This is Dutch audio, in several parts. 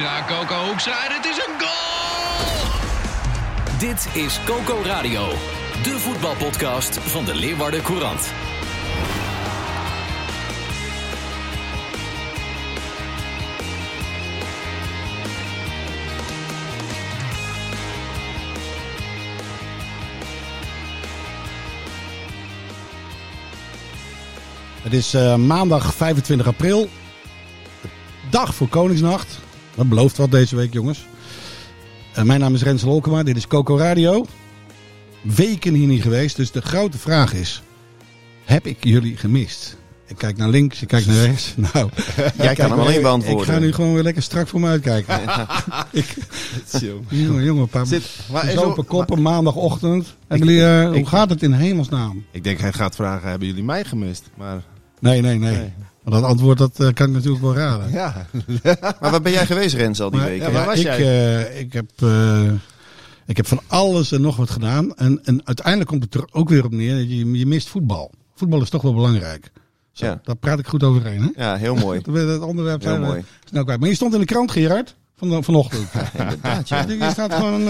Hoekstra, Coco Hoekstra, het is een goal! Dit is Coco Radio, de voetbalpodcast van de Leeuwarden Courant. Het is uh, maandag 25 april. Dag voor Koningsnacht. Dat belooft wat deze week, jongens. Uh, mijn naam is Rens Lolkema. Dit is Coco Radio. Weken hier niet geweest. Dus de grote vraag is: heb ik jullie gemist? Ik kijk naar links, ik kijk naar rechts. Nou, Jij kan hem alleen beantwoorden. Ik ga nu gewoon weer lekker strak voor me uitkijken. ik, jongen, jongen, paar Zit, maar is open zo- koppen, maandagochtend. Hebben jullie, eh, hoe gaat het in hemelsnaam? Ik denk hij gaat vragen, hebben jullie mij gemist? Maar Nee, nee, nee. Nee. Dat antwoord dat, eh, kan ik natuurlijk wel raden. ja, Maar waar ben jij geweest, Rens, al die weken? Ja, waar was ik, jij? eh, ik, heb, eh, ik heb van alles en nog wat gedaan. En, en uiteindelijk komt het er ook weer op neer. dat Je, je mist voetbal. Voetbal is toch wel belangrijk. Zo, Ja. Daar praat ik goed overheen. Hè? Ja, heel mooi. Dat onderwerp Heel zijn mooi. snel kwijt. Maar je stond in de krant, Gerard, van, vanochtend. Inderdaad, ja. Je staat gewoon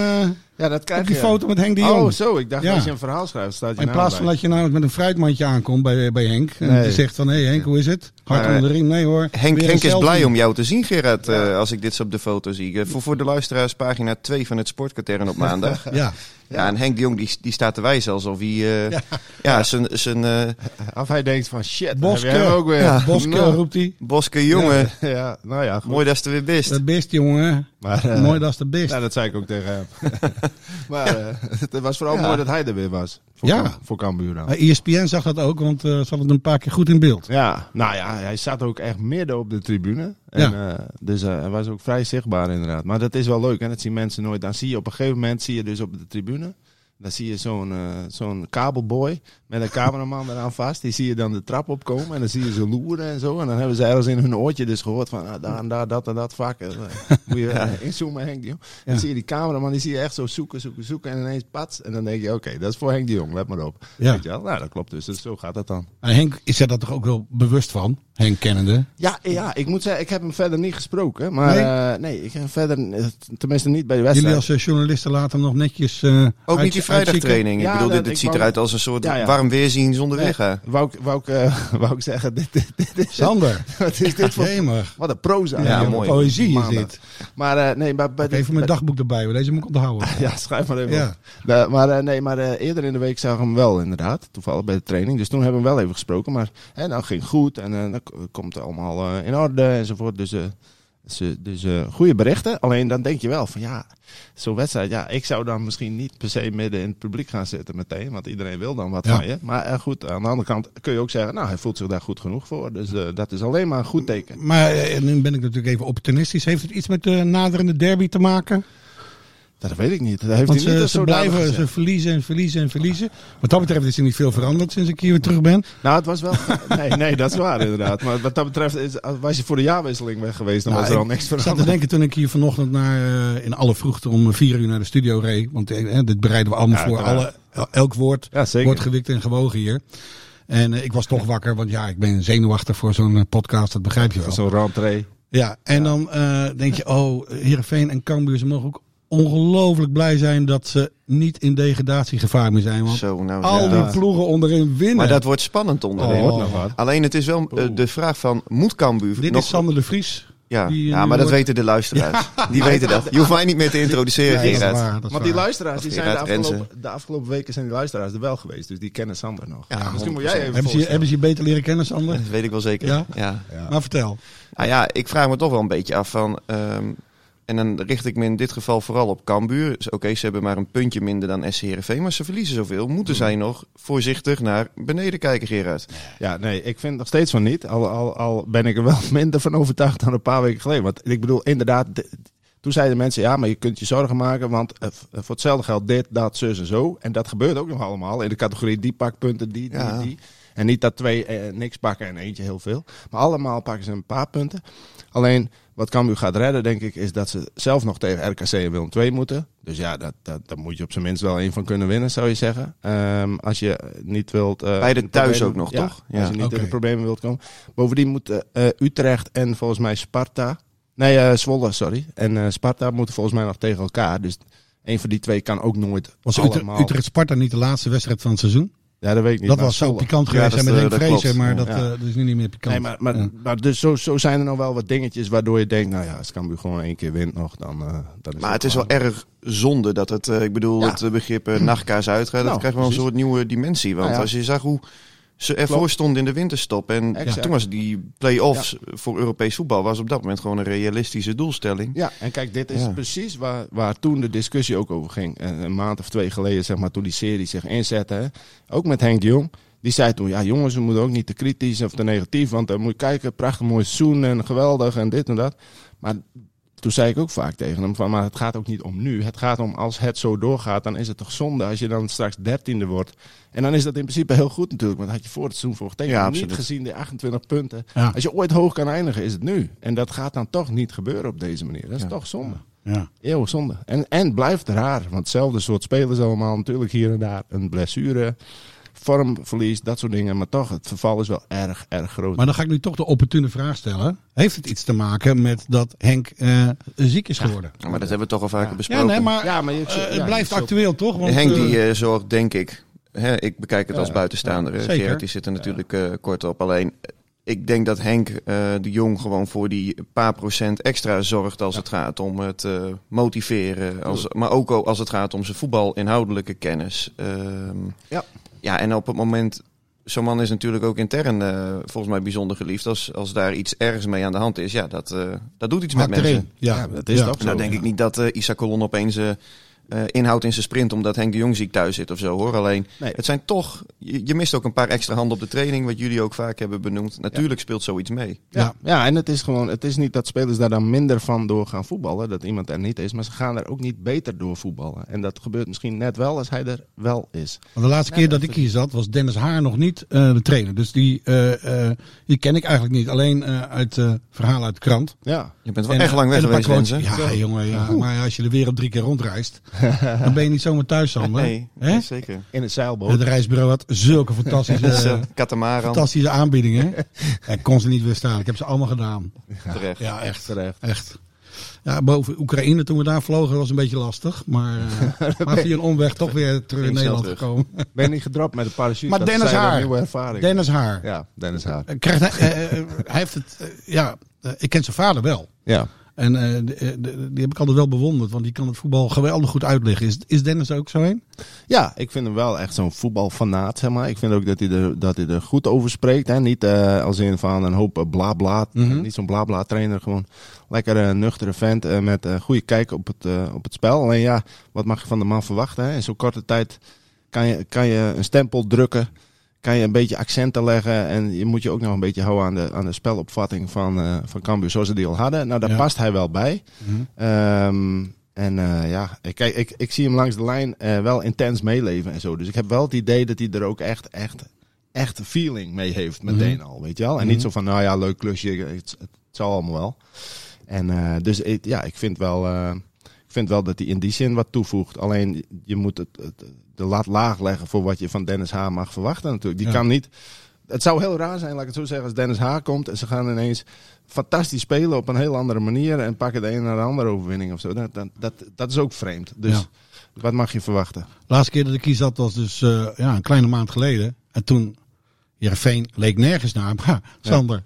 ja, dat krijg op die je. foto met Henk de Jong. Oh, zo. Ik dacht Ja. als je een verhaal schrijft, staat je in plaats van bij. dat je nou met een fruitmandje aankomt bij, bij Henk. En Nee. die zegt van, hé hey Henk, hoe is het? Hart onder de riem. Nee hoor. Henk, Henk is selfie. blij om jou te zien, Gerard, eh, als ik dit zo op de foto zie. Eh, voor, voor de luisteraars, pagina 2 van het Sportkatern op maandag. Ja, Ja, en Henk de Jong die, die staat te wijzen alsof hij eh, ja. zijn, zijn eh, Of hij denkt van shit, Boske. heb ook weer. Ja. Boske Nou, roept hij. Boske jongen. Ja, nou ja, goed. Mooi dat ze er weer best. Dat best, jongen. Maar, eh, Mooi dat is de best. Ja, dat zei ik ook tegen hem. maar eh, het was vooral Ja. mooi dat hij er weer was. Voor, Ja. Voor Cambuur dan. ESPN zag dat ook, want eh, ze hadden het een paar keer goed in beeld. Ja, nou ja, hij zat ook echt midden op de tribune. En, eh, dus hij was ook vrij zichtbaar inderdaad. Maar dat is wel leuk, hè? dat zien mensen nooit. Dan zie je op een gegeven moment, zie je dus op de tribune... Dan zie je zo'n eh, zo'n kabelboy met een cameraman eraan vast. Die zie je dan de trap opkomen en dan zie je ze loeren en zo. En dan hebben ze ergens in hun oortje dus gehoord van ah, daar en daar, dat en dat vak. En, eh, moet je eh, inzoomen, Henk de Jong. Dan Ja. zie je die cameraman, die zie je echt zo zoeken, zoeken, zoeken. En ineens pats. En dan denk je, oké, dat is voor Henk de Jong, let maar op. Ja. Weet je wel? Nou, dat klopt dus. dus. Zo gaat dat dan. Maar Henk is er daar toch ook wel bewust van, Henk kennende. Ja, ja, ik moet zeggen, ik heb hem verder niet gesproken. Maar Nee? nee, nee ik heb hem verder, tenminste niet bij de Jullie wedstrijd. als eh, journalisten laten hem nog netjes Ook niet vrijdagtraining. Ja, ik bedoel, dit, dit ik ziet wou- eruit als een soort Ja, ja. warm weerzien zonder Nee, wou, ik, wou, ik, eh, wou ik zeggen, dit, dit, dit is, Sander, wat is dit voor... jemig. Wat een proza. Ja, Ja, mooi. Poëzie is dit. Maar eh, nee, maar bij de- Even mijn bij- dagboek erbij, hoor. deze moet ik onthouden. Ja, schrijf maar even Ja. op. Maar eh, nee, maar eh, eerder in de week zag ik hem wel inderdaad. Toevallig bij de training. Dus toen hebben we hem wel even gesproken. Maar hè, nou ging goed en eh dat k- komt allemaal eh, in orde enzovoort. Dus, eh, dus, dus goede berichten. Alleen dan denk je wel van ja, zo'n wedstrijd. Ja, ik zou dan misschien niet per se midden in het publiek gaan zitten meteen. Want iedereen wil dan wat Ja. van je. Maar eh, goed, aan de andere kant kun je ook zeggen, nou hij voelt zich daar goed genoeg voor. Dus eh, dat is alleen maar een goed teken. Maar nu ben ik natuurlijk even opportunistisch. Heeft het iets met de naderende derby te maken? Dat weet ik niet. Dat heeft Want hij niet ze, ze blijven, ze verliezen en verliezen en verliezen. Wat dat betreft is er niet veel veranderd sinds ik hier weer terug ben. Nou, het was wel. Nee, nee, dat is waar inderdaad. Maar wat dat betreft, is, was je voor de jaarwisseling weg geweest, dan Nou, was er al ik niks Ik zat te veranderd. denken toen ik hier vanochtend naar, eh, in alle vroegte om vier uur naar de studio reed. Want eh, dit bereiden we allemaal Ja, voor. Alle, elk woord Ja, wordt gewikt en gewogen hier. En eh, ik was toch wakker, want ja, ik ben zenuwachtig voor zo'n podcast, dat begrijp je wel. Zo'n rentree. Ja, en dan denk je, oh, Heerenveen en Cambuur, ze mogen ook ongelooflijk blij zijn dat ze niet in degradatiegevaar meer zijn. Want Zo, nou, al ja. die ploegen onderin winnen. Maar dat wordt spannend onderin. Oh. nog wat. Alleen het is wel eh, de vraag van, moet Cambuur Dit nog... is Sander de Vries. ja, die, eh, ja, nu maar dat wordt- weten de luisteraars. Die weten dat. Je hoeft mij niet meer te introduceren, is Gerard. waar, Want die luisteraars, die zijn de afgelopen, de afgelopen weken zijn die luisteraars er wel geweest. Dus die kennen Sander nog. Ja, Misschien moet 100%. jij even Hebben ze, je- hebben ze je beter leren kennen, Sander? Dat weet ik wel zeker. Ja? Ja. Ja. Maar vertel. Nou ja, ik vraag me toch wel een beetje af van... ehm, En dan richt ik me in dit geval vooral op Cambuur. Dus Oké, ze hebben maar een puntje minder dan SC Heerenveen, maar ze verliezen zoveel. Moeten zij nog voorzichtig naar beneden kijken, Gerard? Ja, nee, ik vind nog steeds van niet. Al, al, al ben ik er wel minder van overtuigd dan een paar weken geleden. Want ik bedoel, inderdaad, de- toen zeiden mensen, ja, maar je kunt je zorgen maken, want eh, v- voor hetzelfde geld dit, dat, zus en zo. En dat gebeurt ook nog allemaal in de categorie die pakt punten, die, die, Ja. die. En niet dat twee eh, niks pakken en eentje heel veel. Maar allemaal pakken ze een paar punten. Alleen, wat Cambuur gaat redden, denk ik, is dat ze zelf nog tegen RKC en Willem II moeten. Dus ja, dat, dat, daar moet je op zijn minst wel één van kunnen winnen, zou je zeggen. Ehm, als je niet wilt... eh, Beide in de thuis problemen- ook nog, Ja, toch? Ja. Als je niet in de problemen wilt komen. Bovendien moeten eh, Utrecht en volgens mij Sparta... Nee, Zwolle, sorry. En eh, Sparta moeten volgens mij nog tegen elkaar. Dus een van die twee kan ook nooit Was Utrecht, allemaal... Utrecht-Sparta niet de laatste wedstrijd van het seizoen? Ja, dat weet ik niet. dat maar was zo pikant Ja, geweest is, met eh, Henk dat Vrezen, maar dat, Ja. eh, dat is nu niet meer pikant. Nee, maar, maar, Ja. maar dus zo, zo zijn er nog wel wat dingetjes waardoor je denkt, nou ja, als Cambuur gewoon één keer wint nog, dan, eh dan is Maar het is wel erg zonde dat het, eh, ik bedoel, Ja. het eh, begrip eh, nachtkaars uitgaat. Dat Nou, krijgt wel een soort nieuwe dimensie. Want Nou ja. als je zag hoe ze ervoor Klopt. stonden in de winterstop. En Exact. toen was die play-offs voor Europees voetbal was op dat moment gewoon een realistische doelstelling. Ja, en kijk, dit is Ja. precies waar, waar toen de discussie ook over ging. En Een maand of twee geleden, zeg maar, toen die serie zich inzette. Hè. Ook met Henk Jong. Die zei toen, ja jongens, we moeten ook niet te kritisch of te negatief. Want dan moet je kijken, prachtig mooi seizoen en geweldig en dit en dat. Maar toen zei ik ook vaak tegen hem van, maar het gaat ook niet om nu. Het gaat om als het zo doorgaat, dan is het toch zonde als je dan straks dertiende wordt. En dan is dat in principe heel goed natuurlijk. Want dat had je voor het seizoen voor. Ja, niet gezien de 28 punten. Ja. Als je ooit hoog kan eindigen, is het nu. En dat gaat dan toch niet gebeuren op deze manier. Dat is Ja. toch zonde. Ja. Eeuwig zonde. En, en blijft raar. Want hetzelfde soort spelers allemaal. Natuurlijk hier en daar een blessure. Vormverlies, dat soort dingen. Maar toch, het verval is wel erg, erg groot. Maar dan ga ik nu toch de opportune vraag stellen. Heeft het iets te maken met dat Henk eh, ziek is geworden? Maar dat hebben we toch al vaker Ja, besproken. nee, maar Ja, maar je- eh, ja, het blijft actueel toch? Want, Henk die eh, zorgt, denk ik, hè, ik bekijk het als Ja, buitenstaander. ja, zeker. Gerard die zit er natuurlijk eh, kort op. Alleen, ik denk dat Henk eh, de Jong gewoon voor die paar procent extra zorgt als het gaat om het eh, motiveren. Als, maar ook al als het gaat om zijn voetbalinhoudelijke kennis. Ehm, Ja. Ja, en op het moment... Zo'n man is natuurlijk ook intern eh, volgens mij bijzonder geliefd. Als, als daar iets ergens mee aan de hand is, ja, dat, eh, dat doet iets met mensen. Ja, Ja, dat is ja. En nou denk ik niet dat eh Isa Colon opeens eh, inhoudt in zijn sprint omdat Henk de Jong ziek thuis zit of zo hoor. Alleen Nee. het zijn toch, je, je mist ook een paar extra handen op de training, wat jullie ook vaak hebben benoemd. Natuurlijk speelt zoiets mee. Ja, ja, en het is gewoon, het is niet dat spelers daar dan minder van door gaan voetballen, dat iemand er niet is, maar ze gaan er ook niet beter door voetballen. En dat gebeurt misschien net wel als hij er wel is. Want de laatste keer dat ik hier zat was Dennis Haar nog niet eh, de trainer. Dus die, eh, eh, die ken ik eigenlijk niet. Alleen eh, uit eh verhalen uit de krant. Ja, Je bent wel En, echt lang weg geweest, mensen. Ja, jongen, ja. Maar als je de wereld drie keer rondreist, dan ben je niet zomaar thuis, Sander. Nee, Hè? nee, zeker. in het zeilboot. Het reisbureau had zulke fantastische, eh, Katamaran, fantastische aanbiedingen. Ik kon ze niet weerstaan. Ik heb ze allemaal gedaan. terecht. Ja, echt. Terecht. Echt. Ja, boven Oekraïne toen we daar vlogen was een beetje lastig. Maar, eh, maar via een omweg toch weer terug in Nederland terug. gekomen. Ben je niet gedropt met een parachute? Maar Dennis Haar. nieuwe ervaring. Dennis Haar. Ja, Dennis Haar. Eh, Krijgt hij, hij heeft het, ja, ik ken zijn vader wel. Ja. En eh, de- die heb ik altijd wel bewonderd, want die kan het voetbal geweldig goed uitleggen. Is, is Dennis ook zo een? Ja, ik vind hem wel echt zo'n voetbalfanaat, zeg maar. Ik vind ook dat hij er, dat hij er goed over spreekt. Hè? Niet eh, als in van een hoop bla bla. Mhm. Niet zo'n bla bla trainer. Gewoon lekker een nuchtere vent eh, met een goede kijk op het, eh, op het spel. Alleen ja, wat mag je van de man verwachten? Hè? In zo'n korte tijd kan je, kan je een stempel drukken. Kan je een beetje accenten leggen. En je moet je ook nog een beetje houden aan de, aan de spelopvatting van, eh van Cambuur zoals ze die al hadden. Nou, daar Ja. past hij wel bij. Ehm, en eh, ja, ik, kijk, ik, ik zie hem langs de lijn eh, wel intens meeleven en zo. Dus ik heb wel het idee dat hij er ook echt, echt, echt feeling mee heeft meteen al, weet je wel. En niet zo van, nou ja, leuk klusje, het, het zal allemaal wel. En dus ik, ja, ik vind wel, ik vind wel dat hij in die zin wat toevoegt. Alleen je moet het, het- de lat laag leggen voor wat je van Dennis H. mag verwachten natuurlijk. Die Ja. kan niet. Het zou heel raar zijn, laat ik het zo zeggen, als Dennis H. komt en ze gaan ineens fantastisch spelen op een heel andere manier en pakken de een naar de andere overwinning of zo. Dat, dat, dat, dat is ook vreemd. Dus Ja. wat mag je verwachten? laatste keer dat ik hier zat was dus eh, ja, een kleine maand geleden. En toen, Jereveen leek nergens naar. Maar Sander,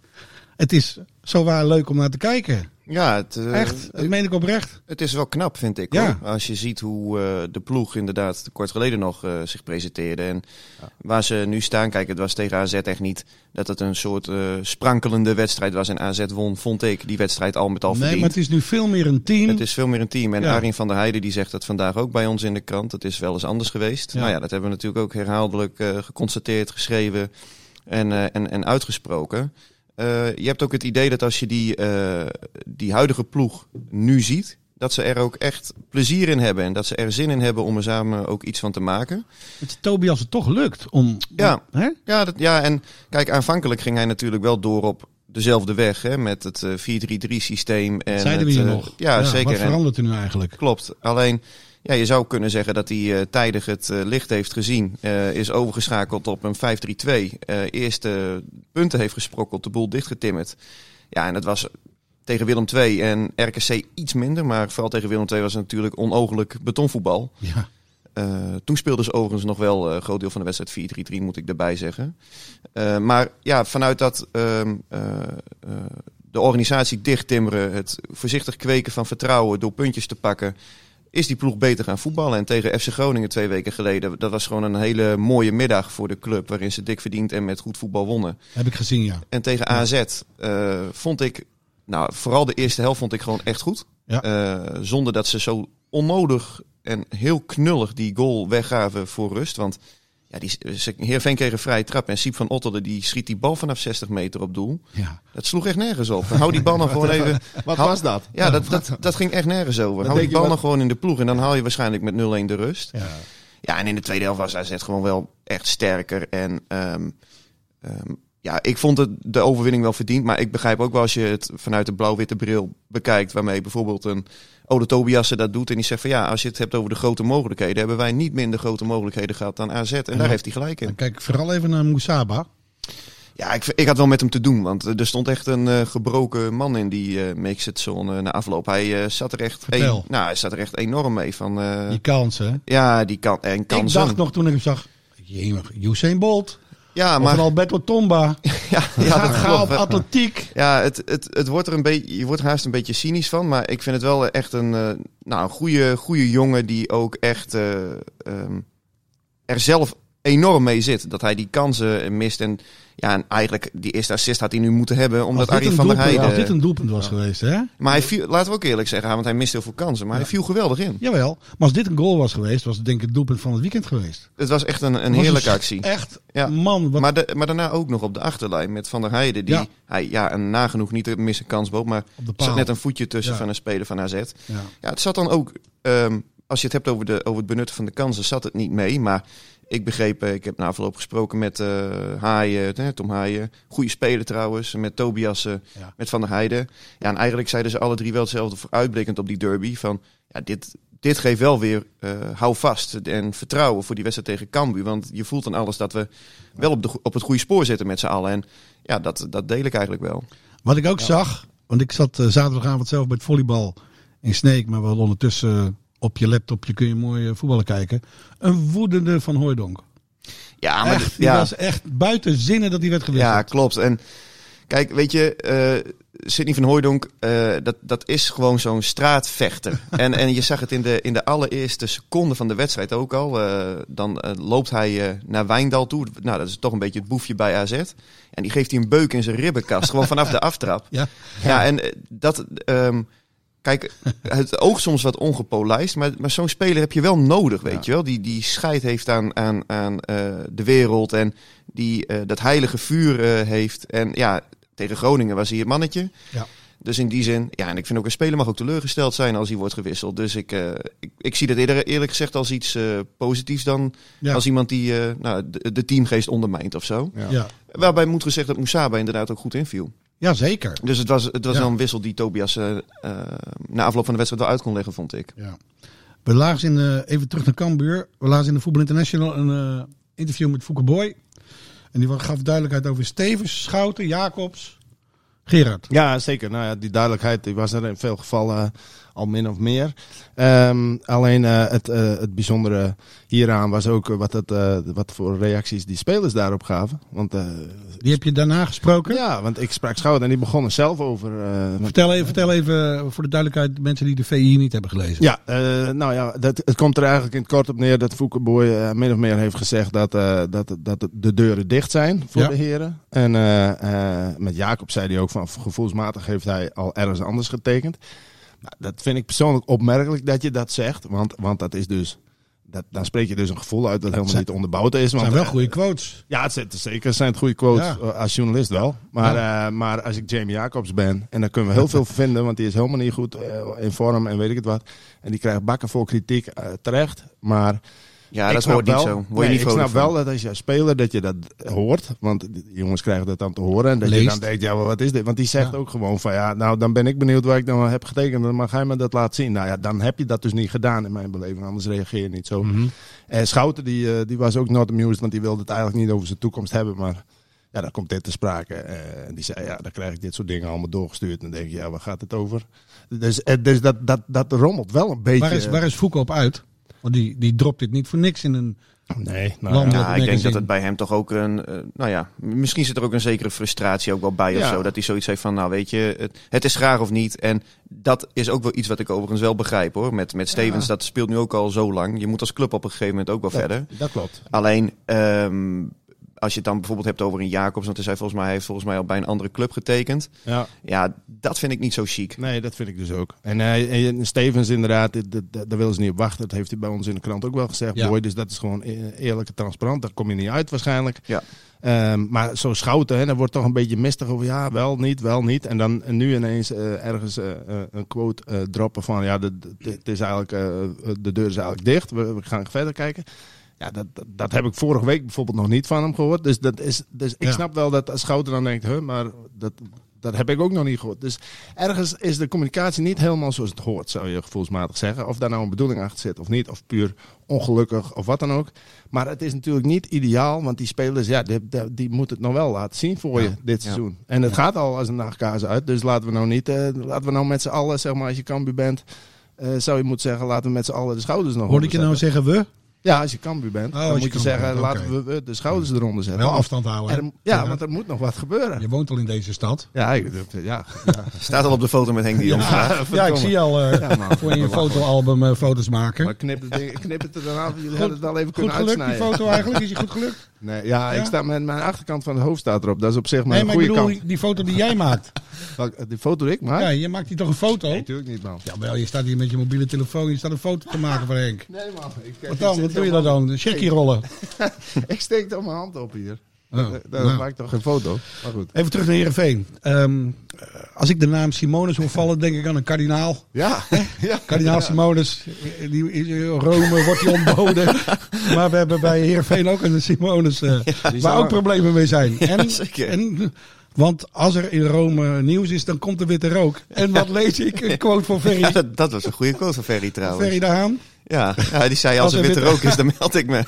het is zo waar leuk om naar te kijken. Ja, het, eh, Echt, dat meen ik oprecht. Het is wel knap, vind ik. Ja. Hoor. Als je ziet hoe eh, de ploeg inderdaad kort geleden nog eh, zich presenteerde. En waar ze nu staan, kijk, het was tegen AZ echt niet dat het een soort eh, sprankelende wedstrijd was. En AZ won, vond ik, die wedstrijd al met al Nee, verdiend. maar het is nu veel meer een team. Het is veel meer een team. En Ja. Arjen van der Heijden die zegt dat vandaag ook bij ons in de krant. Het is wel eens anders geweest. Ja. Nou ja, dat hebben we natuurlijk ook herhaaldelijk eh, geconstateerd, geschreven en, eh, en, en uitgesproken. Eh, je hebt ook het idee dat als je die, eh, die huidige ploeg nu ziet, dat ze er ook echt plezier in hebben. En dat ze er zin in hebben om er samen ook iets van te maken. Het als het toch lukt om... Ja. Hè? Ja, dat, ja, en kijk, aanvankelijk ging hij natuurlijk wel door op dezelfde weg. Hè, met het eh, 4-3-3 systeem. En zeiden we hier nog. Ja, Wat zeker. En- verandert er nu eigenlijk? Klopt. Alleen, ja, je zou kunnen zeggen dat hij eh, tijdig het eh, licht heeft gezien. eh, is overgeschakeld op een 5-3-2. eh eerste punten heeft gesprokkeld, de boel dichtgetimmerd. Ja, en dat was tegen Willem II en RKC iets minder. Maar vooral tegen Willem II was het natuurlijk onogelijk betonvoetbal. Ja. Toen speelden ze overigens nog wel een groot deel van de wedstrijd 4-3-3, moet ik erbij zeggen. Maar ja, vanuit dat ehm, eh, eh, de organisatie dichttimmeren, het voorzichtig kweken van vertrouwen door puntjes te pakken, is die ploeg beter gaan voetballen. En tegen FC Groningen twee weken geleden, dat was gewoon een hele mooie middag voor de club, waarin ze dik verdiend en met goed voetbal wonnen. Heb ik gezien, ja. En tegen AZ eh, vond ik, nou vooral de eerste helft vond ik gewoon echt goed. Ja. Eh, zonder dat ze zo onnodig en heel knullig die goal weggaven voor rust. Want ja, die, ze, Heerenveen kreeg een vrije trap en Siep van Otterde die schiet die bal vanaf 60 meter op doel. ja. Dat sloeg echt nergens op. Hou die bal nog gewoon even... Wat Hou- was dat? Ja, dat, dat, dat ging echt nergens over. Hou die bal wat- nog gewoon in de ploeg en dan haal je waarschijnlijk met 0-1 de rust. ja. Ja, en in de tweede helft was AZ gewoon wel echt sterker. En ehm, ehm, ja, ik vond het de overwinning wel verdiend. Maar ik begrijp ook wel als je het vanuit de blauw-witte bril bekijkt. Waarmee bijvoorbeeld een Ode Tobiasse dat doet. En die zegt van ja, als je het hebt over de grote mogelijkheden. Hebben wij niet minder grote mogelijkheden gehad dan AZ. En daar heeft hij gelijk in. Kijk ik vooral even naar Moesaba. Ja, ik, ik had wel met hem te doen. Want er stond echt een eh, gebroken man in die eh Makes zone na afloop. Hij eh, zat er echt, een- nou, hij zat er echt enorm mee. Van, eh, Die kansen. ja, die kan en Ik kansen. dacht nog toen ik hem zag... Jemig, Usain Bolt. Ja, maar een Alberto Tomba. ja, ja, dat ga op atletiek. Ja, het, het, het wordt er een beetje, je wordt er haast een beetje cynisch van. Maar ik vind het wel echt een, eh, nou, een goede, goede jongen die ook echt eh, ehm, er zelf enorm mee zit. Dat hij die kansen mist. En ja, en eigenlijk die eerste assist had hij nu moeten hebben. Omdat Arjen een van der Heijden... als dit een doelpunt was geweest, hè? Maar hij viel, laten we ook eerlijk zeggen, want hij mist heel veel kansen. Maar hij viel geweldig in. Jawel. Maar als dit een goal was geweest, was het denk ik het doelpunt van het weekend geweest. Het was echt een, een Was heerlijke actie. Echt, Ja. man. Wat, Maar, de, maar daarna ook nog op de achterlijn met Van der Heijden. Die Ja. hij ja, een nagenoeg niet te missen kans bood. Maar zat net een voetje tussen van een speler van AZ. ja. Ja, het zat dan ook, ehm, als je het hebt over, de, over het benutten van de kansen, zat het niet mee. Maar ik begreep, eh, ik heb na afloop gesproken met eh Haaien, Tom Haaien. Goede speler trouwens, met Tobias, eh, Ja. met Van der Heijden. Ja, en eigenlijk zeiden ze alle drie wel hetzelfde vooruitblikkend op die derby. Van, ja, dit, dit geeft wel weer, eh, hou vast en vertrouwen voor die wedstrijd tegen Cambuur. Want je voelt aan alles dat we wel op, de, op het goede spoor zitten met z'n allen. En ja, dat, dat deel ik eigenlijk wel. Wat ik ook zag, want ik zat zaterdagavond zelf bij het volleybal in Sneek, maar wel ondertussen eh, op je laptopje kun je mooi eh, voetballen kijken. Een woedende van Hooijdonk. Ja, maar Echt, die ja. was echt buiten zinnen dat hij werd gewisseld. Ja, klopt. En kijk, weet je, eh Sidney van Hooijdonk, eh, dat, dat is gewoon zo'n straatvechter. en, en je zag het in de, in de allereerste seconde van de wedstrijd ook al. Dan loopt hij naar Wijndal toe. Nou, dat is toch een beetje het boefje bij AZ. En die geeft hij een beuk in zijn ribbenkast, gewoon vanaf de aftrap. Ja. Ja, en dat... ehm, Kijk, het oog soms wat ongepolijst, maar, maar zo'n speler heb je wel nodig, weet je wel. Die, die scheid heeft aan, aan, aan eh, de wereld en die eh, dat heilige vuur eh, heeft. En ja, tegen Groningen was hij het mannetje. Ja. Dus in die zin, ja, en ik vind ook een speler mag ook teleurgesteld zijn als hij wordt gewisseld. Dus ik, eh, ik, ik zie dat eerder, eerlijk gezegd als iets eh, positiefs dan Ja. als iemand die eh, nou, de, de teamgeest ondermijnt of zo. Ja. Ja. Waarbij moet gezegd dat Moesaba inderdaad ook goed inviel. Ja, zeker. Dus het was, het was Ja. wel een wissel die Tobias eh, eh, na afloop van de wedstrijd wel uit kon leggen, vond ik. Ja. We lazen in, eh, even terug naar Cambuur. We lazen in de Voetbal International een eh, interview met Fouke Boy. En die gaf duidelijkheid over Stevens, Schouten, Jacobs. Gerard. Ja, zeker. Nou ja, die duidelijkheid die was er in veel gevallen al min of meer. Ehm, alleen eh, het, eh, het bijzondere hieraan was ook wat, het, eh, wat voor reacties die spelers daarop gaven. Want, eh, Die heb je daarna gesproken? ja, want ik sprak Schouten en die begon er zelf over. eh, Vertel, even, vertel even voor de duidelijkheid, mensen die de VI niet hebben gelezen. Ja, eh, nou ja, dat, het komt er eigenlijk in het kort op neer dat Foukeboy eh, min of meer heeft gezegd dat, eh, dat, dat de deuren dicht zijn voor Ja. de heren. En eh, eh, met Jacob zei hij ook van gevoelsmatig heeft hij al ergens anders getekend. Nou, dat vind ik persoonlijk opmerkelijk dat je dat zegt, want, want dat is dus... Dat, dan spreek je dus een gevoel uit dat helemaal zijn- niet onderbouwd is. Het zijn wel eh, goede quotes. ja, het zijn, zeker zijn het goede quotes. Ja. eh, Als journalist wel. Maar, eh, maar als ik Jamie Jacobs ben. En daar kunnen we heel veel vinden. Want die is helemaal niet goed in vorm en weet ik het wat. En die krijgt bakken voor kritiek terecht. Maar Ja, ik dat snap hoort niet wel- zo. Word je nee, niet ik snap van. wel dat als je als speler dat je dat hoort. Want jongens krijgen dat dan te horen. En dat je Leest. dan denkt, ja, wat is dit? Want die zegt Ja. ook gewoon van, ja, nou, dan ben ik benieuwd waar ik dan heb getekend. Dan mag hij me dat laten zien. Nou ja, dan heb je dat dus niet gedaan in mijn beleving. Anders reageer je niet zo. Mhm. En Schouten, die, eh, die was ook not amused, want die wilde het eigenlijk niet over zijn toekomst hebben. Maar ja, dan komt dit te sprake. En die zei, ja, dan krijg ik dit soort dingen allemaal doorgestuurd. En dan denk je, ja, waar gaat het over? Dus, eh, dus dat, dat, dat rommelt wel een beetje. Waar is, waar is Foucault op uit? Want die, die dropt dit niet voor niks in een... Nee, nou, ja. Ja, ik denk dat het bij hem toch ook een. eh, nou ja, misschien zit er ook een zekere frustratie ook wel bij of zo. Dat hij zoiets heeft van, nou weet je, het, het is graag of niet. En dat is ook wel iets wat ik overigens wel begrijp hoor. Met, met Stevens, dat speelt nu ook al zo lang. Je moet als club op een gegeven moment ook wel verder. Dat klopt. Alleen, ehm, als je het dan bijvoorbeeld hebt over een Jacobs, want hij zei volgens mij, hij heeft volgens mij al bij een andere club getekend. Ja. Ja, dat vind ik niet zo chic. Nee, dat vind ik dus ook. En, eh, en Stevens inderdaad, daar willen ze niet op wachten. Dat heeft hij bij ons in de krant ook wel gezegd. Ja. Boy, dus dat is gewoon e- eerlijk en transparant. Daar kom je niet uit waarschijnlijk. Ja. Ehm, maar zo schouten, hè, dan wordt toch een beetje mistig over ja, wel, niet, wel, niet. En dan en nu ineens eh, ergens een quote eh, droppen van ja, de, is eigenlijk, eh, de deur is eigenlijk dicht. We, we gaan verder kijken. Ja, dat, dat, dat heb ik vorige week bijvoorbeeld nog niet van hem gehoord. Dus, dat is, dus ik Ja. snap wel dat als Schouten dan denkt, huh, maar dat, dat heb ik ook nog niet gehoord. Dus ergens is de communicatie niet helemaal zoals het hoort, zou je gevoelsmatig zeggen. Of daar nou een bedoeling achter zit of niet, of puur ongelukkig of wat dan ook. Maar het is natuurlijk niet ideaal, want die spelers, ja, die, die, moeten het nog wel laten zien voor je dit Ja. seizoen. En het gaat al als een nachtkaas uit, dus laten we nou niet, eh, laten we nou met z'n allen, zeg maar, als je Cambuur bent, eh, zou je moeten zeggen, laten we met z'n allen de schouders nog Hoorde ik je nou zeggen we? Ja, als je Cambuur bent, Oh, dan moet je je zeggen, bent, laten we de schouders eronder zetten. Wel afstand houden. er- ja, want er moet nog wat gebeuren. Je woont al in deze stad. Ja, ik, ja, ja. Staat al op de foto met Henk de Jong. Ja, ik zie al eh, Ja, man. voor je fotoalbum eh, foto's maken. Maar knip het, ding- knip het er dan af. Jullie Goed- hadden het al even Goed kunnen gelukt, die uitsnijden. foto eigenlijk? Is die goed gelukt? Nee, ja, Ja? ik sta met mijn achterkant van het hoofd staat erop. Dat is op zich maar Nee, maar ik goede bedoel, kant. die foto die jij maakt. Welke- Die foto die ik maak? Ja, je maakt hier toch een foto? Nee, natuurlijk niet, man. Jawel, je staat hier met je mobiele telefoon. Je staat een foto te maken van Henk. Nee, man. Ik, Wat dan? Wat doe je daar dan? Een checkie rollen. Ik steek toch mijn hand op hier. Oh, nou. maak ik toch geen foto. Maar goed. Even terug naar Heerenveen. Ehm, als ik de naam Simonis hoor vallen, denk ik aan een kardinaal. Ja. ja. Kardinaal Simonis, die, in Rome wordt hij ontboden. maar we hebben bij Heerenveen ook een Simonis eh, waar ook problemen mee zijn. En, en, want als er in Rome nieuws is, dan komt er witte rook. En wat lees ik? Een quote van Ferry, Ja, dat, dat was een goede quote van Ferry trouwens. Ferry de Haan. Ja, ja, die zei als Als er witte witte- rook is, dan meld ik me.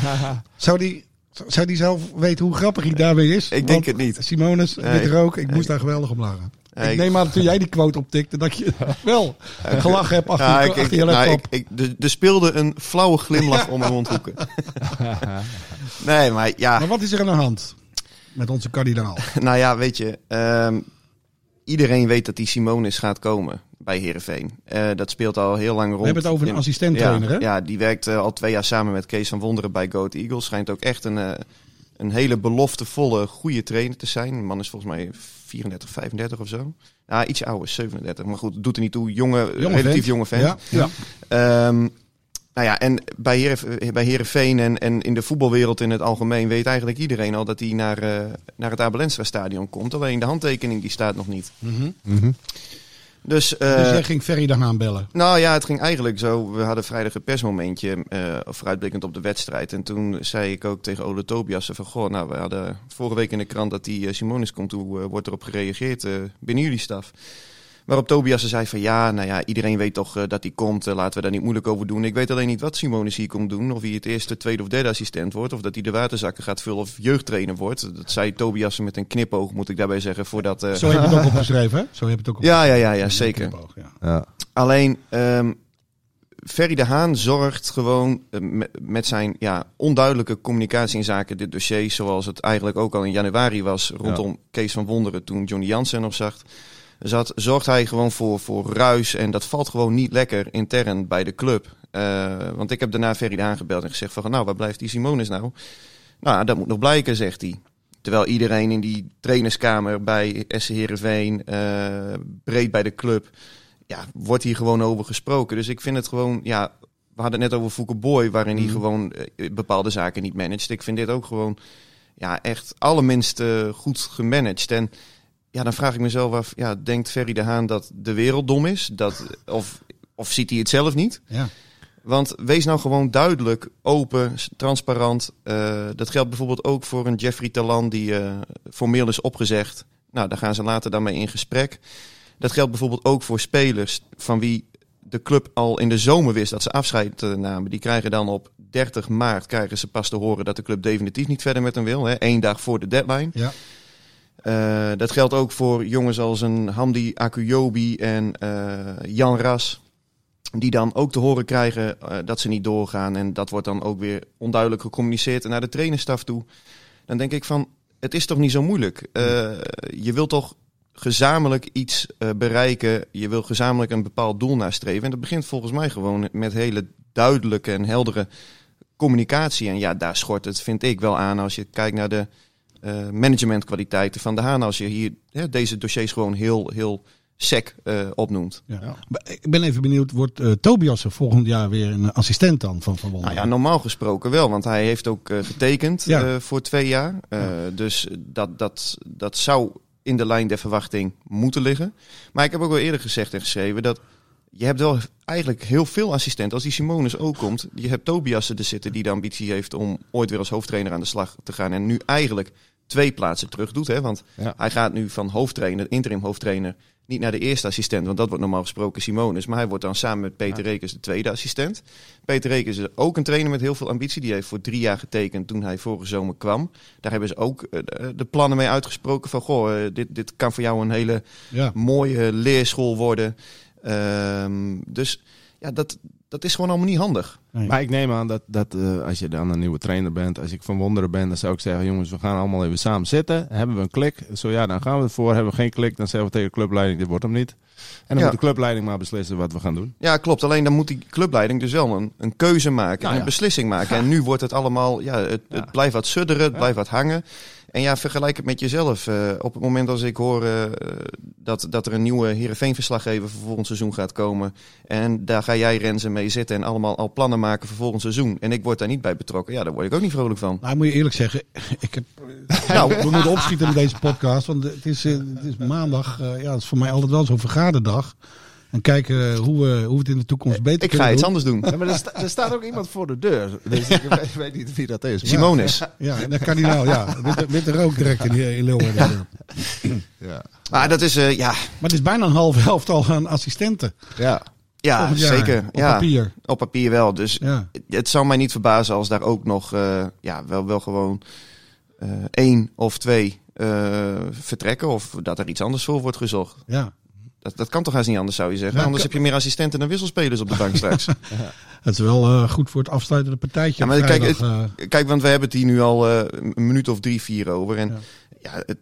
Zou die, zou die zelf weten hoe grappig hij daarmee is? denk Want het niet. Simonis, Nee. witte rook, ik moest daar geweldig om lachen. Nee, ik neem aan dat toen jij die quote optikte, dat je wel gelachen hebt achter, Ja, je, ik, ik, achter je nou, laptop. ik, ik, er, er speelde een flauwe glimlach om mijn mondhoeken. nee, maar ja, Maar wat is er aan de hand met onze kardinaal? nou ja, weet je. ehm, iedereen weet dat die Simonis gaat komen bij Heerenveen. Eh dat speelt al heel lang rond. We hebben het over een in- assistent-trainer, ja, hè? Ja, die werkt eh, al twee jaar samen met Kees van Wonderen bij Goat Eagles. Schijnt ook echt een, eh, een hele beloftevolle, goede trainer te zijn. De man is volgens mij 34, 35 of zo. Ja, iets ouder, 37. Maar goed, doet er niet toe. Jonge, relatief vent. jonge vent. Ja, ja. Ehm, nou ja, en bij, Heeren, bij Heerenveen en, en in de voetbalwereld in het algemeen weet eigenlijk iedereen al dat hij naar, eh, naar het Abelensra stadion komt. Alleen de handtekening die staat nog niet. Dus, eh, Dus jij ging Ferry de Haan bellen. nou ja, het ging eigenlijk zo. We hadden vrijdag een persmomentje eh vooruitblikkend op de wedstrijd. En toen zei ik ook tegen Ole Tobiasen van... Goh, nou, we hadden vorige week in de krant dat die eh, Simonis komt. Hoe eh, wordt erop gereageerd eh, binnen jullie staf? Waarop Tobias zei van ja, nou ja, iedereen weet toch eh, dat hij komt. eh, laten we daar niet moeilijk over doen. Ik weet alleen niet wat Simonis hier komt doen. Of hij het eerste, tweede of derde assistent wordt. Of dat hij de waterzakken gaat vullen of jeugdtrainer wordt. Dat zei Tobias met een knipoog, moet ik daarbij zeggen. Voordat, eh, Zo heb je het ook opgeschreven, hè? Zo heb je het ook ja, opgeschreven. ja, ja, ja, zeker. Knipoog, ja. Ja. Alleen, ehm Ferry de Haan zorgt gewoon met, zijn ja, onduidelijke communicatie in zaken dit dossier, zoals het eigenlijk ook al in januari was rondom Kees van Wonderen toen Johnny Jansen op zag. Zat, zorgt hij gewoon voor, voor ruis en dat valt gewoon niet lekker intern bij de club. Eh, want ik heb daarna Ferry de Haan gebeld en gezegd van nou, waar blijft die Simonis nou? Nou, dat moet nog blijken, zegt hij. Terwijl iedereen in die trainerskamer bij SC Heerenveen, eh breed bij de club, ja, wordt hier gewoon over gesproken. Dus ik vind het gewoon, ja, we hadden het net over Fouke Boy, waarin hij gewoon eh, bepaalde zaken niet managt. Ik vind dit ook gewoon, ja, echt allerminst goed gemanaged. En ja, dan vraag ik mezelf af, ja, denkt Ferry de Haan dat de wereld dom is? Dat, of, of ziet hij het zelf niet? Ja. Want wees nou gewoon duidelijk, open, transparant. Eh, dat geldt bijvoorbeeld ook voor een Jeffrey Talan die eh, formeel is opgezegd. Nou, daar gaan ze later dan mee in gesprek. Dat geldt bijvoorbeeld ook voor spelers van wie de club al in de zomer wist dat ze afscheid namen. Die krijgen dan op 30 maart krijgen ze pas te horen dat de club definitief niet verder met hem wil. Hè, één dag voor de deadline. Ja. Eh, dat geldt ook voor jongens als een Hamdi Akuyobi en eh, Jan Ras. Die dan ook te horen krijgen eh, dat ze niet doorgaan. En dat wordt dan ook weer onduidelijk gecommuniceerd naar de trainerstaf toe. Dan denk ik van, het is toch niet zo moeilijk. Je wilt toch gezamenlijk iets bereiken. Je wil gezamenlijk een bepaald doel nastreven. En dat begint volgens mij gewoon met hele duidelijke en heldere communicatie. En ja, daar schort het, vind ik, wel aan als je kijkt naar de eh, managementkwaliteiten van de Haan. Als je hier hè, deze dossiers gewoon heel, heel sec eh, opnoemt. Ja. Ik ben even benieuwd, wordt eh, Tobias er volgend jaar weer een assistent dan van Van Nou ja, normaal gesproken wel, want hij heeft ook getekend Ja. voor twee jaar. Dus dat, dat, dat zou in de lijn der verwachting moeten liggen. Maar ik heb ook wel eerder gezegd en geschreven dat je hebt wel eigenlijk heel veel assistenten. Als die Simonis ook komt, je hebt Tobias er zitten die de ambitie heeft om ooit weer als hoofdtrainer aan de slag te gaan. En nu eigenlijk twee plaatsen terug doet. Hè? Want Ja. hij gaat nu van hoofdtrainer, interim hoofdtrainer, niet naar de eerste assistent. Want dat wordt normaal gesproken Simonis. Maar hij wordt dan samen met Peter Rekers de tweede assistent. Peter Rekers is ook een trainer met heel veel ambitie. Die heeft voor drie jaar getekend toen hij vorige zomer kwam. Daar hebben ze ook eh, de- de plannen mee uitgesproken van... Goh, eh, dit, dit kan voor jou een hele Ja. mooie leerschool worden. Ehm, dus ja, dat, dat is gewoon allemaal niet handig. Maar ik neem aan dat, dat eh, als je dan een nieuwe trainer bent, als ik van Wonderen ben, dan zou ik zeggen, jongens, we gaan allemaal even samen zitten. Hebben we een klik? Zo ja, dan gaan we ervoor. Hebben we geen klik, dan zeggen we tegen de clubleiding, dit wordt hem niet. En dan Ja. moet de clubleiding maar beslissen wat we gaan doen. Ja, klopt. Alleen dan moet die clubleiding dus wel een, een keuze maken, Nou ja. een beslissing maken. En nu wordt het allemaal, ja, het, het blijft wat sudderen, het blijft wat hangen. En ja, vergelijk het met jezelf. Eh, op het moment als ik hoor eh, dat, dat er een nieuwe Heerenveen-verslaggever voor volgend seizoen gaat komen. En daar ga jij Renze mee zitten en allemaal al plannen maken voor volgend seizoen. En ik word daar niet bij betrokken. Ja, daar word ik ook niet vrolijk van. Nou, moet je eerlijk zeggen, ik heb, nou, we moeten opschieten met deze podcast, want het is, eh, het is maandag, ja, het is voor mij altijd wel zo'n vergaderdag. En kijken hoe we, hoe we het in de toekomst beter Ik ga kunnen iets doen. anders doen. Ja, maar er, sta- er staat ook iemand voor de deur. Dus ik weet, weet niet wie dat is. Simonis. Ja, dat kan hij nou, ja. Witte, witte rook direct in, in Leeuwarden. Ja. Maar dat is, eh, ja, Maar het is bijna een half helftal aan assistenten. ja. ja zeker. Op ja, papier. Op papier wel. Dus Ja. het zou mij niet verbazen als daar ook nog eh, ja, wel, wel gewoon eh, één of twee eh, vertrekken. Of dat er iets anders voor wordt gezocht. ja. Dat, dat kan toch haast niet anders, zou je zeggen. Maar anders kan- heb je meer assistenten dan wisselspelers op de bank straks. Het is wel eh, goed voor het afsluitende partijtje. Ja, maar kijk, eh. Kijk, want we hebben het hier nu al eh, een minuut of drie, vier over. En ja. het,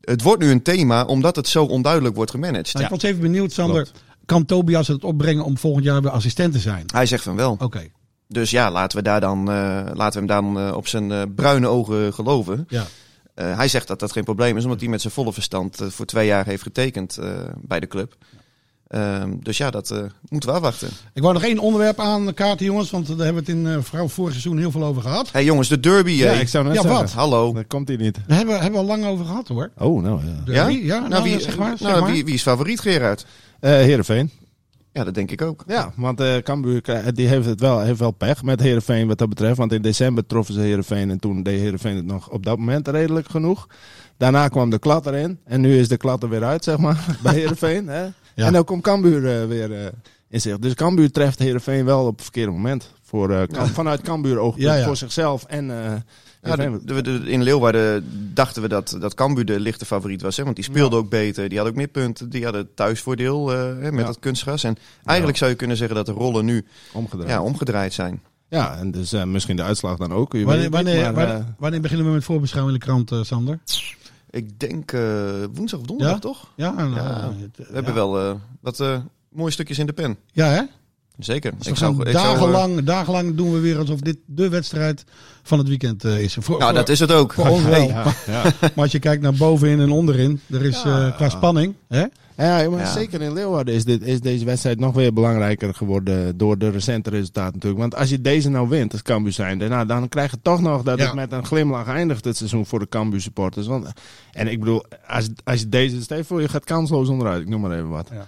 het wordt nu een thema omdat het zo onduidelijk wordt gemanaged. Nou, ik was even benieuwd, Sander. klopt. Kan Tobias het opbrengen om volgend jaar weer assistent te zijn? Hij zegt van wel. Oké, Dus ja, laten we, daar dan, eh, laten we hem dan op zijn eh, bruine ogen geloven. ja. Eh, hij zegt dat dat geen probleem is, omdat hij met zijn volle verstand eh, voor twee jaar heeft getekend eh, bij de club. Ehm, dus ja, dat eh, moeten we afwachten. Ik wou nog één onderwerp aan de kaarten, jongens. Want daar hebben we het in eh vrouw vorig seizoen heel veel over gehad. Hé hey, jongens, de derby. ja, ik zou net Ja, zeggen. wat? Hallo. Dat komt hij niet. Daar hebben, we- hebben we al lang over gehad, hoor. Oh, nou ja. De- Ja? Nou, Nou, wie, zeg maar. Zeg nou, maar. wie, wie is favoriet, Gerard? Eh Heerenveen. Ja, dat denk ik ook. Ja, want eh Cambuur krijgt- die heeft het wel, heeft wel pech met Heerenveen wat dat betreft. Want in december troffen ze Heerenveen en toen deed Heerenveen het nog op dat moment redelijk genoeg. Daarna kwam de klad erin en nu is de klad er weer uit, zeg maar, bij Heerenveen. Hè? Ja. En dan komt Cambuur eh, weer eh, in zich. Dus Cambuur treft Heerenveen wel op het verkeerde moment. Voor, eh, Vanuit Cambuur oogpunt Ja, ja. voor zichzelf en... Ja, de- de- de- in Leeuwarden dachten we dat, dat Cambuur de lichte favoriet was. Hè? Want die speelde ook beter. Die had ook meer punten. Die hadden thuisvoordeel eh, hè, met Ja. dat kunstgras. En eigenlijk zou je kunnen zeggen dat de rollen nu omgedraaid. ja, omgedraaid zijn. Ja, en dus eh, misschien de uitslag dan ook. Je Wanneer, weet wanneer, maar, wanneer, eh, wanneer beginnen we met voorbeschouwing in de krant, eh, Sander? Ik denk eh, woensdag of donderdag, Ja? toch? Ja, nou, Ja, het, We hebben wel eh, wat eh, mooie stukjes in de pen. Ja, hè? Zeker. Dus we gaan ik zou, dagenlang, dagenlang doen we weer alsof dit de wedstrijd van het weekend eh, is. Voor, nou, voor- dat is het ook. voor ons wel. ja, ja. Maar als je kijkt naar bovenin en onderin, er is eh, qua spanning. Hè? Ja, maar Ja. zeker in Leeuwarden is, dit, is deze wedstrijd nog weer belangrijker geworden door de recente resultaten natuurlijk. Want als je deze nou wint als Cambuur zijnde, nou, dan krijg je toch nog dat Ja. het met een glimlach eindigt dit seizoen voor de Cambuur supporters. Want, en ik bedoel, als, als je deze, stel je voor je gaat kansloos onderuit, ik noem maar even wat. Ja.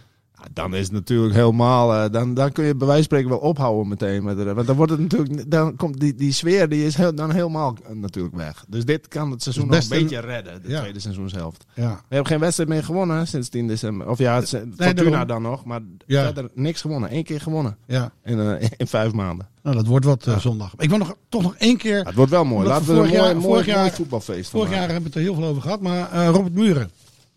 Dan is het natuurlijk helemaal, eh, dan, dan kun je bij wijze van spreken wel ophouden meteen. Met de, want dan wordt het natuurlijk, dan komt die, die sfeer die is heel, dan helemaal eh, natuurlijk weg. Dus dit kan het seizoen nog best een beetje redden, de Ja. tweede seizoenshelft. Ja. We hebben geen wedstrijd meer gewonnen sinds 10 december. Of ja, het Fortuna dan nog, maar Ja. verder niks gewonnen. Eén keer gewonnen ja. in, eh, in vijf maanden. Nou, dat wordt wat zondag. Ik wil nog, toch nog één keer. Het wordt wel mooi. Laten we een vorig mooi, jaar- mooi, vorig mooi voetbalfeest Vorig jaar hebben we het er heel veel over gehad. Maar Robert Muren,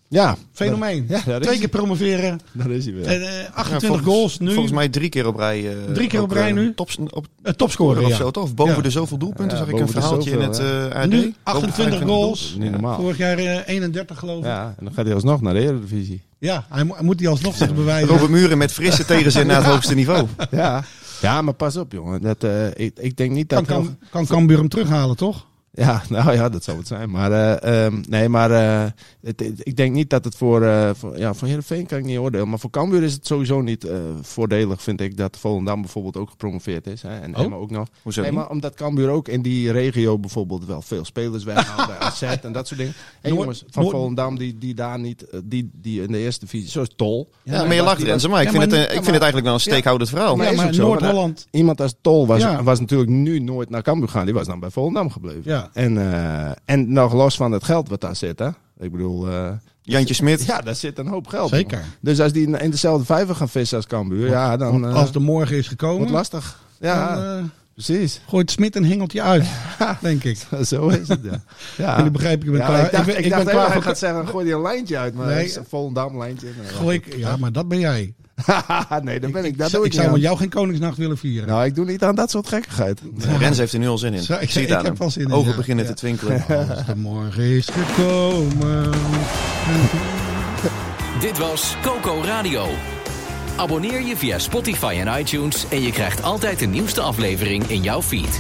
Ja, fenomeen. Ja, is Twee hij. keer promoveren. daar is hij weer. En, eh, 28 volgens- goals nu. Volgens mij drie keer op rij. eh, Drie keer op rij eh, nu? Tops, op, Eh, topscorer, of ja. zo, toch? Of boven Ja. de zoveel doelpunten Ja, zag ik een verhaaltje in het eh AD. Nu Boven 28 de goals. Niet normaal. Vorig jaar eh, 31 geloof ik. Ja, Ja, en dan gaat hij alsnog naar de Eredivisie. hij, mo- hij moet die alsnog zich bewijzen. Robert Muren met frisse tegenzin naar het hoogste niveau. Ja. ja, maar pas op jongen. Dat, eh, ik, ik denk niet dat... kan, kan, kan Cambuur hem terughalen, toch? Ja, nou ja, dat zou het zijn. Maar eh, ehm, nee, maar eh, het, het- ik denk niet dat het voor, eh voor, ja, voor Heerenveen kan ik niet oordelen. Maar voor Cambuur is het sowieso niet eh, voordelig, vind ik, dat Volendam bijvoorbeeld ook gepromoveerd is. Hè, en Oh. Emma ook nog. Hoezo Nee, niet? maar omdat Cambuur ook in die regio bijvoorbeeld wel veel spelers weghaalt bij AZ en dat soort dingen. En Noord- jongens van Noord- Volendam die, die daar niet, die, die in de eerste divisie, zoals Tol. Ja, maar je lacht Renze, maar ik Ja, vind, maar- het, ik vind het eigenlijk wel een steekhoudend verhaal. maar maar ook zo, maar Noord-Holland. Iemand als Tol was, Ja. was natuurlijk nu nooit naar Cambuur gaan. Die was dan bij Volendam gebleven. Ja. En, eh, en nog los van het geld wat daar zit, hè. Ik bedoel... eh, Jantje Smit. ja, daar zit een hoop geld. Zeker. Dus als die in dezelfde vijver gaan vissen als Cambuur, ja, dan Want eh, als de morgen is gekomen, wordt lastig. Ja, dan eh, precies. gooit Smit een hengeltje uit, denk ik. Zo is het, ja. ja. En nu begrijp ik, ik ben Ja, klaar. ik dacht, ben, ik ik dacht ben even, klaar hij gaat zeggen, gooi die een lijntje uit, maar Nee. het is een Volendam lijntje. Nee, Gooi ik, ja, maar dat ben jij. nee, dat ben ik. ik, Dat doe ik ik, zou met jou geen Koningsnacht willen vieren. Nou, ik doe niet aan dat soort gekkigheid. Rens heeft er nu al zin in. Zo, ik- zie het ik aan heb wel zin in, Ogen ja. beginnen Ja. te twinkelen. Als de morgen is gekomen. Dit was Coco Radio. Abonneer je via Spotify en iTunes en je krijgt altijd de nieuwste aflevering in jouw feed.